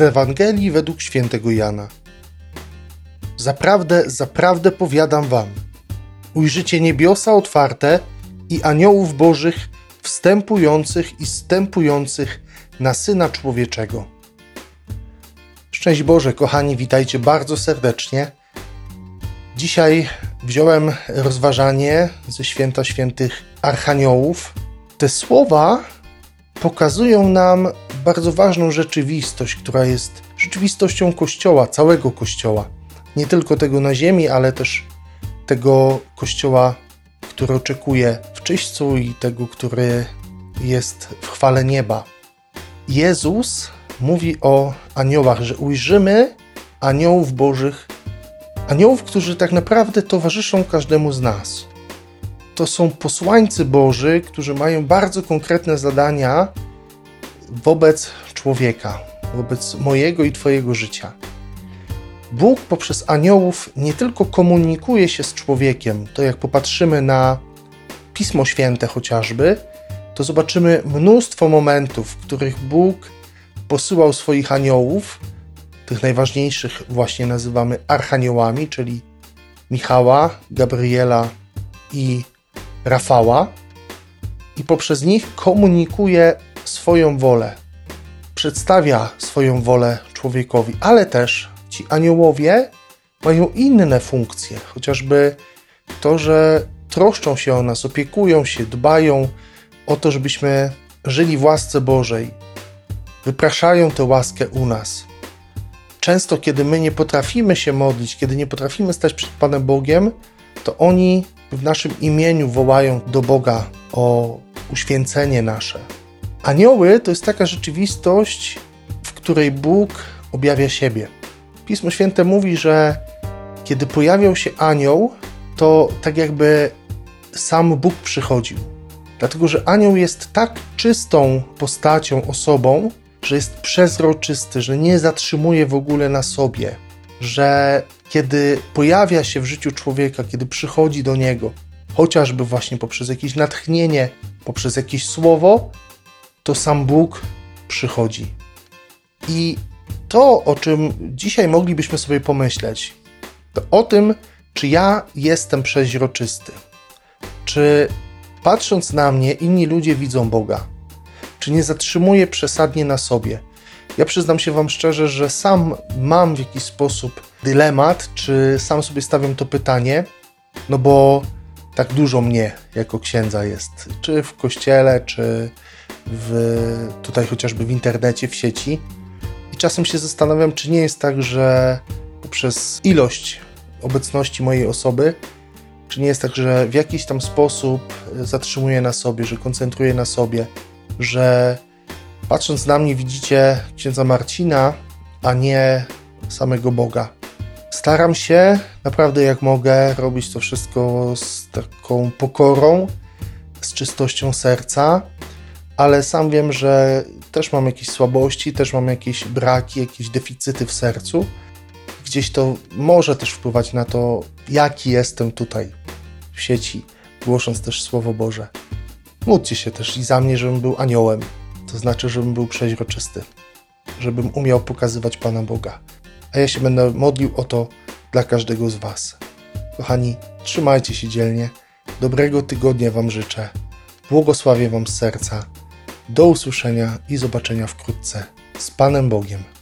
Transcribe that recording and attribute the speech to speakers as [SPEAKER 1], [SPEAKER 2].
[SPEAKER 1] Z Ewangelii według świętego Jana. Zaprawdę, zaprawdę powiadam wam, ujrzycie niebiosa otwarte i aniołów bożych wstępujących i stępujących na Syna Człowieczego. Szczęść Boże, kochani, witajcie bardzo serdecznie. Dzisiaj wziąłem rozważanie ze święta świętych archaniołów. Te słowa pokazują nam bardzo ważną rzeczywistość, która jest rzeczywistością Kościoła, całego Kościoła. Nie tylko tego na ziemi, ale też tego Kościoła, który oczekuje w czyśćcu i tego, który jest w chwale nieba. Jezus mówi o aniołach, że ujrzymy aniołów bożych, aniołów, którzy tak naprawdę towarzyszą każdemu z nas. To są posłańcy Boży, którzy mają bardzo konkretne zadania wobec człowieka, wobec mojego i Twojego życia. Bóg poprzez aniołów nie tylko komunikuje się z człowiekiem, to jak popatrzymy na Pismo Święte chociażby, to zobaczymy mnóstwo momentów, w których Bóg posyłał swoich aniołów, tych najważniejszych właśnie nazywamy archaniołami, czyli Michała, Gabriela i Rafała, i poprzez nich komunikuje swoją wolę, przedstawia swoją wolę człowiekowi, ale też ci aniołowie mają inne funkcje, chociażby to, że troszczą się o nas, opiekują się, dbają o to, żebyśmy żyli w łasce Bożej, wypraszają tę łaskę u nas. Często, kiedy my nie potrafimy się modlić, kiedy nie potrafimy stać przed Panem Bogiem, to oni w naszym imieniu wołają do Boga o uświęcenie nasze. Anioły to jest taka rzeczywistość, w której Bóg objawia siebie. Pismo Święte mówi, że kiedy pojawiał się anioł, to tak jakby sam Bóg przychodził. Dlatego, że anioł jest tak czystą postacią, osobą, że jest przezroczysty, że nie zatrzymuje w ogóle na sobie, że kiedy pojawia się w życiu człowieka, kiedy przychodzi do niego, chociażby właśnie poprzez jakieś natchnienie, poprzez jakieś słowo, to sam Bóg przychodzi. I to, o czym dzisiaj moglibyśmy sobie pomyśleć, to o tym, czy ja jestem przeźroczysty. Czy patrząc na mnie, inni ludzie widzą Boga? Czy nie zatrzymuję przesadnie na sobie? Ja przyznam się Wam szczerze, że sam mam w jakiś sposób dylemat, czy sam sobie stawiam to pytanie, no bo tak dużo mnie jako księdza jest, czy w kościele, czy w, tutaj chociażby w internecie, w sieci. I czasem się zastanawiam, czy nie jest tak, że poprzez ilość obecności mojej osoby, czy nie jest tak, że w jakiś tam sposób zatrzymuję na sobie, że koncentruję na sobie, że patrząc na mnie widzicie księdza Marcina, a nie samego Boga. Staram się naprawdę jak mogę robić to wszystko z taką pokorą, z czystością serca, ale sam wiem, że też mam jakieś słabości, też mam jakieś braki, jakieś deficyty w sercu. Gdzieś to może też wpływać na to, jaki jestem tutaj w sieci, głosząc też Słowo Boże. Módlcie się też i za mnie, żebym był aniołem, to znaczy, żebym był przeźroczysty, żebym umiał pokazywać Pana Boga. A ja się będę modlił o to dla każdego z Was. Kochani, trzymajcie się dzielnie. Dobrego tygodnia Wam życzę. Błogosławię Wam z serca. Do usłyszenia i zobaczenia wkrótce. Z Panem Bogiem.